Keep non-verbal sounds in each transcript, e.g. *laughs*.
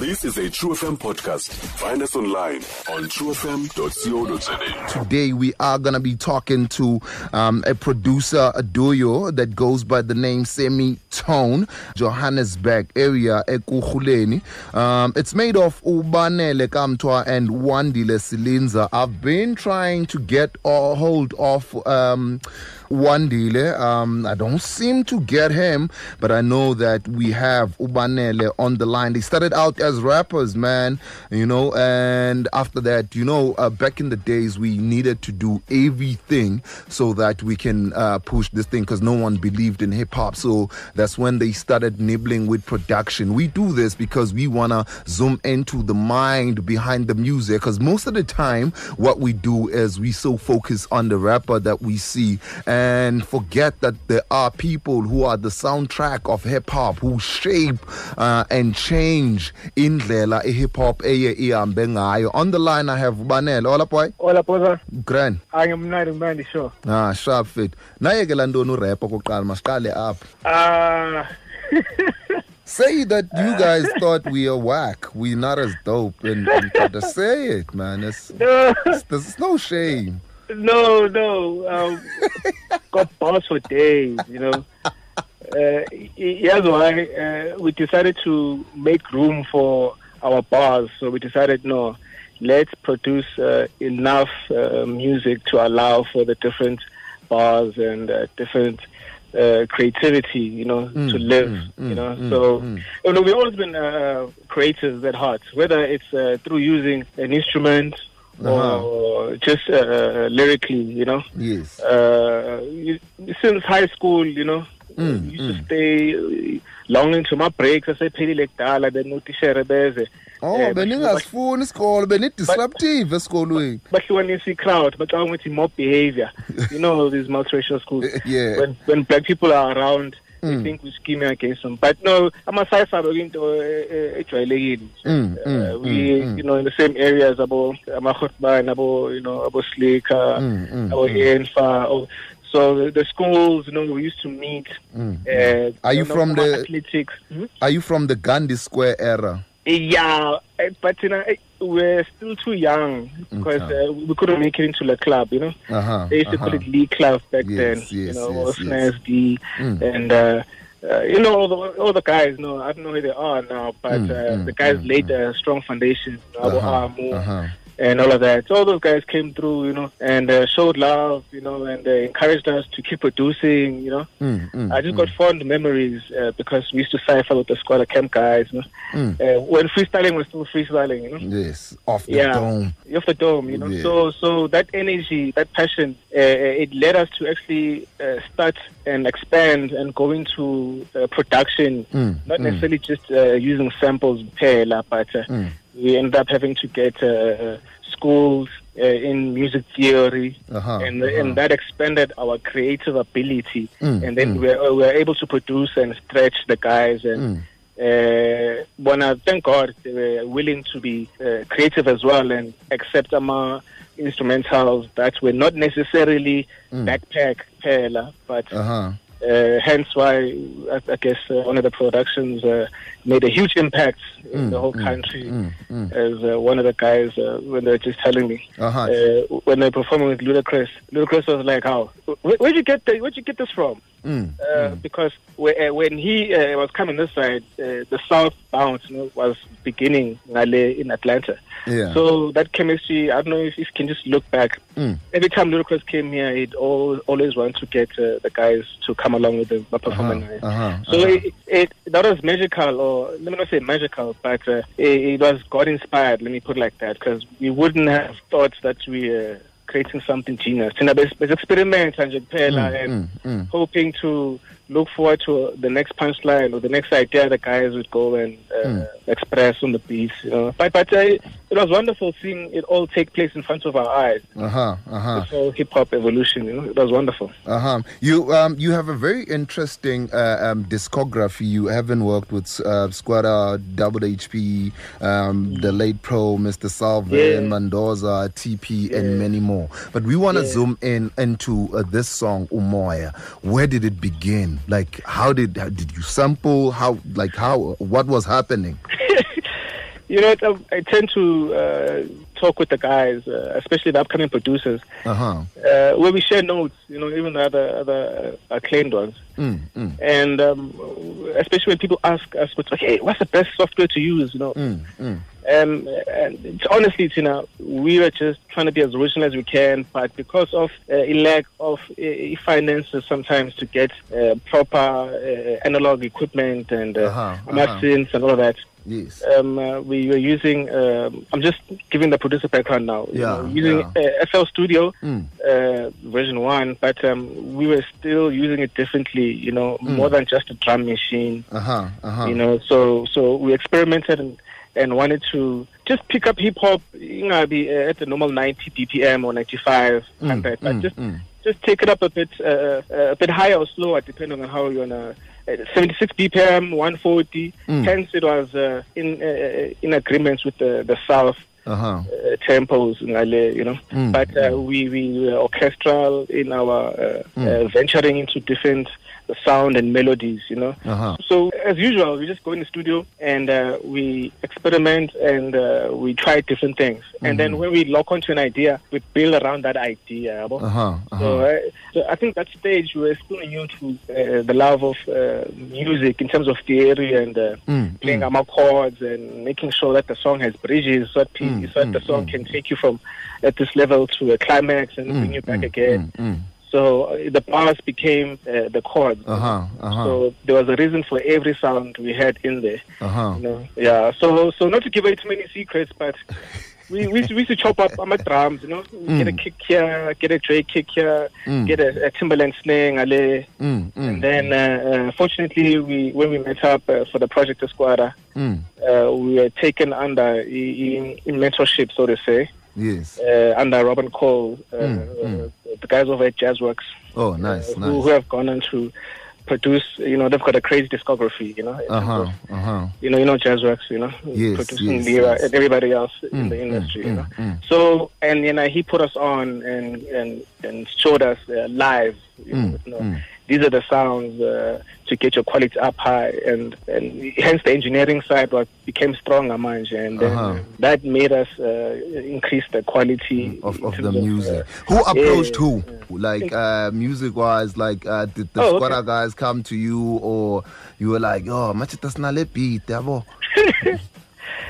This is a True FM podcast. Find us online on truefm.co.za. Today we are going to be talking to um, a producer, a duo that goes by the name Semi Tone, Johannesburg area, Ekurhuleni. Um, it's made of Ubanele Kamtwa and Wandile Silinza. I've been trying to get a hold of um, Wandile. Um, I don't seem to get him, but I know that we have Ubanele on the line. They started out as rappers, man, you know, and after that, you know, uh, back in the days, we needed to do everything so that we can uh, push this thing because no one believed in hip hop. So that's when they started nibbling with production. We do this because we want to zoom into the mind behind the music because most of the time, what we do is we so focus on the rapper that we see and forget that there are people who are the soundtrack of hip hop who shape uh, and change indlela i-hip hop eye ihambe ngayo. On the line, I have Banel. Hola, boy. Hola Poza, Grand. angimnandi mnandi sure. Ah, sharp fit. Naye ke lantoni urap okokuqala masiqale apha. Ah *laughs* Say that you guys thought we are whack. We not as dope and, and gotta say it, man. It's, no, it's there's no shame. No, no. Um, *laughs* got bars for days, you know. Uh, here's why uh, we decided to make room for our bars. So we decided, no, let's produce uh, enough uh, music to allow for the different bars and uh, different uh, creativity, you know, to live, you know. so, you know, we've always been uh, creators at heart, whether it's uh, through using an instrument or just uh, lyrically, you know. Yes. Uh, you, since high school, you know, Mm, used to stay uh, long into my breaks I asephelile kudala then uthishere beze Oh, beningasifuni isikolo benidisruptive esikolweni. bahlukanisa i-crowd bacabanga ukuthi mob behavior you know these multiracial schools *laughs* Yeah. when, when black people are around Mm. think we're scheming against them but no ama-sci-fi bekuyinto eh, eh, ejwayelekile Mm, Uh, we mm, you know in the same areas abo amahotban abo you know abo Slikour Mm, mm, abo mm. enfa oh, so the, schools you know we used to meet uh, Are you know, from the- athletics Hmm? Are you from the Gandhi Square era? yeah but you know we're still too young because Okay. uh, we couldn't make it into the club you know Uh-huh. they used to call uh-huh. it League Club back Yes, then. yes, you know, yes, yes. SD Mm. and uh, uh, you know all the all the guys. No, I don't know who they are now, but Mm, uh, mm, the guys mm, laid a strong foundation. You know, Abu Uh-huh. Uh-huh. And all of that. So all those guys came through, you know, and uh, showed love, you know, and uh, encouraged us to keep producing. You know, Mm, mm, I just mm, got fond memories uh, because we used to cipher with the Skwatta Kamp guys. You know, mm. uh, when freestyling was still freestyling. You know Yes, off the Yeah. dome. off the dome, you know. Yeah. So, so that energy, that passion, uh, it led us to actually uh, start and expand and go into uh, production. Mm, Not mm. necessarily just uh, using samples, pela, but. We ended up having to get uh, schools uh, in music theory, Uh-huh, and uh-huh. and that expanded our creative ability. Mm, and then mm. we were, we were able to produce and stretch the guys and. Mm. Uh, wanna thank God they were willing to be uh, creative as well and accept our instrumentals that were not necessarily Mm. backpack but Uh-huh. Uh, hence why I, I guess uh, one of the productions uh, made a huge impact in Mm, the whole mm, country. mm, mm. As uh, one of the guys uh, when they were just telling me Uh-huh. uh, when they were performing with Ludacris, Ludacris was like, "How? Where, where'd you get the, Where'd you get this from?" Mm, uh, because when he uh, was coming this side, uh, the south bounce you know, was beginning ngale in Atlanta. Yeah. So that chemistry, I don't know if, if you can just look back. Mm. Every time Ludacris came here, he'd always, always want to get uh, the guys to come along with the, the performance. Uh-huh, uh-huh, So uh-huh. it, it that was magical, or let me not say magical, but uh, it, it was God inspired. Let me put it like that, because we wouldn't have thought that we uh, creating something genius. Thina bes- besi-experimenta nje kuphela Mm, and mm, mm. hoping to look forward to the next punchline or the next idea the guys would go and uh, Mm. express on the beat. You know? But, but uh, it was wonderful seeing it all take place in front of our eyes. Uh-huh. Uh-huh. This whole hip hop evolution, you know, it was wonderful. Uh-huh. You um you have a very interesting uh, um discography. You haven't worked with uh, Skwatta, Double HP, um, the late pro Mr. Selwyn, Yeah. Mendoza, TP, and many more. But we want to Yeah. zoom in into uh, this song Umoya. Where did it begin? Like how did how, did you sample? How like how what was happening? *laughs* You know, it's- I tend to uh, talk with the guys, uh, especially the upcoming producers, Uh huh. uh, where we share notes. You know, even the other other uh, acclaimed ones. Mm, mm, And um, especially when people ask us, what's okay, what's the best software to use? You know, mm, mm. Um, and honestly, Tina, we were just trying to be as original as we can, but because of uh, a lack of uh, finances sometimes to get uh, proper uh, analog equipment and uh, Uh-huh, uh-huh. machines and all of that, Yes. um, uh, we were using. Um, I'm just giving the producer background now. Yeah, using uh, FL Studio Mm. uh, version one, but um, we were still using it differently. You know, more than just a drum machine. Uh huh. Uh huh. You know, so so we experimented and and wanted to just pick up hip hop, you know, be at the normal 90 BPM or 95, Mm, 100, but mm, just mm. just take it up a bit uh, a bit higher or slower depending on how you're gonna. Uh, 76 BPM, 140. Mm. Hence, it was uh, in uh, in agreements with the the South Uh huh. uh, tempos, ngale, you know. Mm, But uh, we we were orchestral in our uh, uh, venturing into different sound and melodies, you know. Uh huh. So as usual, we just go in the studio and uh, we experiment and uh, we try different things. And then when we lock onto an idea, we build around that idea. yabo. Uh huh. Uh So, uh, so I think that stage we were still new to uh, the love of uh, music in terms of theory and uh, Mm, playing our chords and making sure that the song has bridges, so that, pe- Mm, so that the mm, song mm. can take you from at this level to a climax and bring you back again. Mm, mm. So uh, the bars became uh, the chords. Uh huh. Uh huh. So there was a reason for every sound we had in there. Uh huh. You know? Yeah. So so not to give away too many secrets, but we we used to, we used to chop up on drums. You know, get a kick here, get a Dre kick here, Mm. get a, a Timbaland snare, ale. Mm, and mm, then uh, uh, fortunately we when we met up uh, for the project Skwatta, mm. uh, we were taken under in, in mentorship, so to say, Yes. uh, under Robin Kohl, uh, Mm, mm. the guys over at Jazzworx Oh, nice, uh, who, who have gone on to produce. You know, they've got a crazy discography. You know, uh-huh, of, Uh huh. you know, you know, Jazzworx. You know, Yes, producing yes, Lira yes. and everybody else in Mm, the mm, industry. you mm, know, mm. so and you know he put us on and and and showed us uh, live. You know, Mm, with, you know, mm. These are the sounds uh, to get your quality up high, and and hence the engineering side was became stronger, manje, and then Uh-huh. that made us uh, increase the quality Of, of the music. uh, who approached who? Like uh, music wise, like uh, did the Oh, okay. guys come to you or you were like, oh, machita snale beat, yabo? *laughs*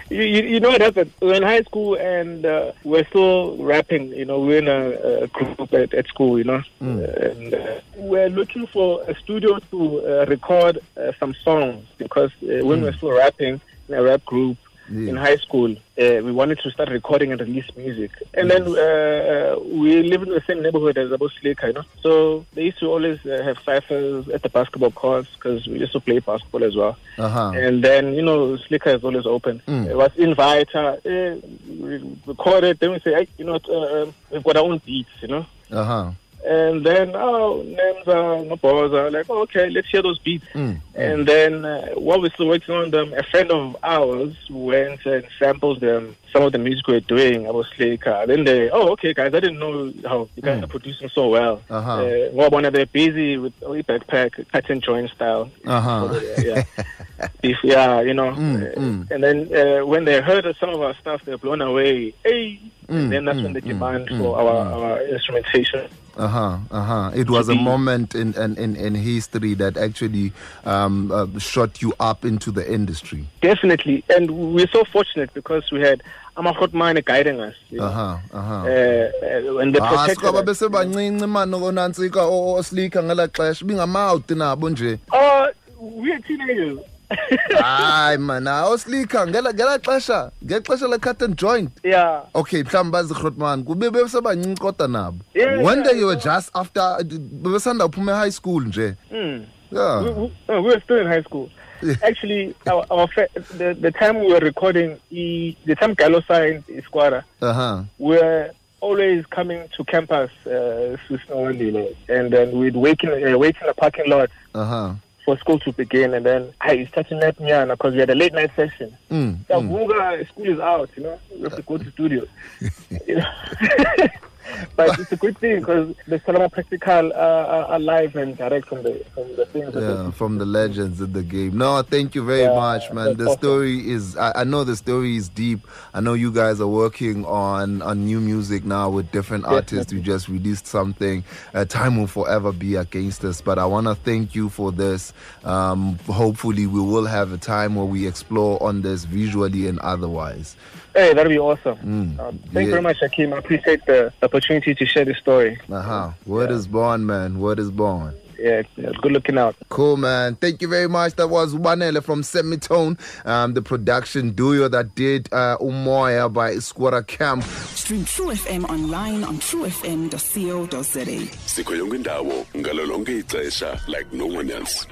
You, you, know what happened? We're in high school and uh, we're still rapping. You know, we're in a, a group at, at school. You know, and uh, we're looking for a studio to uh, record uh, some songs because uh, when we're still rapping in a rap group Yeah. in high school, uh, we wanted to start recording and release music. And then uh, we live in the same neighborhood as Abu Slikour, you know. So they used to always uh, have ciphers at the basketball courts because we used to play basketball as well. Uh huh. And then, you know, Slikour is always open. Mm. It was inviter, eh, we record it, then we say, hey, you know, uh, um, we've got our own beats, you know. Uh huh. And then, oh, names are no balls like, oh, okay, let's hear those beats. Mm. And then, uh, while we're still working on them, a friend of ours went and sampled them, some of the music we are doing. I was like, uh, then they, oh, okay, guys, I didn't know how you guys Mm. are producing so well. Uh-huh. Uh, well, when they're busy with only backpack, cut and join style. Uh huh. yeah, *laughs* If, yeah, you know. Mm, uh, mm. And then uh, when they heard some of our stuff, they're blown away. Hey, Mm, and then that's when mm, the mm, demand mm, for our, our instrumentation. Uh huh. Uh huh. It was a moment in, in, in, in history that actually um, uh, shot you up into the industry. Definitely, and we're so fortunate because we had Amahot Mane guiding us. You know? Uh huh. Uh huh. uh, uh, and the Ah, sikaba us. bese bancinci mani konantsika oslika ngela xesha bingamawuti nabo nje Oh, we're teenagers. Hayi mana oslika ngela ngela xesha. Ngexesha le-cut and joint. Yeah. okay mhlawumbi bazigrotman kube besebancinci kodwa nabo. Day you were just after bebesanda uphuma e-high school nje. Mm. yeah. We, we, uh, we were still in high school. Actually, our, our the, the time we were recording, e, the time Gallo signed Skwatta, uh-huh. we were always coming to campus, uh, and then we'd wait in, uh, wait in the parking lot. Uh-huh for school to begin, and then I started nap Nyana because we had a late night session. mm, So mm. School is out, you know, we have to go to studio. you *laughs* know? *laughs* *laughs* but it's a good thing because the cinema practical uh, are, are live and direct from the from the things. Yeah, from the legends in the game. No, thank you very Yeah, much, man. The awesome. story is I, I know the story is deep. I know you guys are working on on new music now with different artists. You just released something. Uh, time will forever be against us. But I want to thank you for this. Um, hopefully, we will have a time where we explore on this visually and otherwise. Hey, that'll be awesome. Mm, uh, thank yeah. you very much, Hakeem. I appreciate the opportunity to share the story. Uh huh. Word is born, man. Word is born. Yeah, yeah, good looking out. Cool, man. Thank you very much. That was Wanele from Semitone, um, the production duo that did uh, Umoya by Skwatta Kamp. Stream True FM online on truefm.co.za. sikho yonke indawo ngalo lonke ixesha like no one else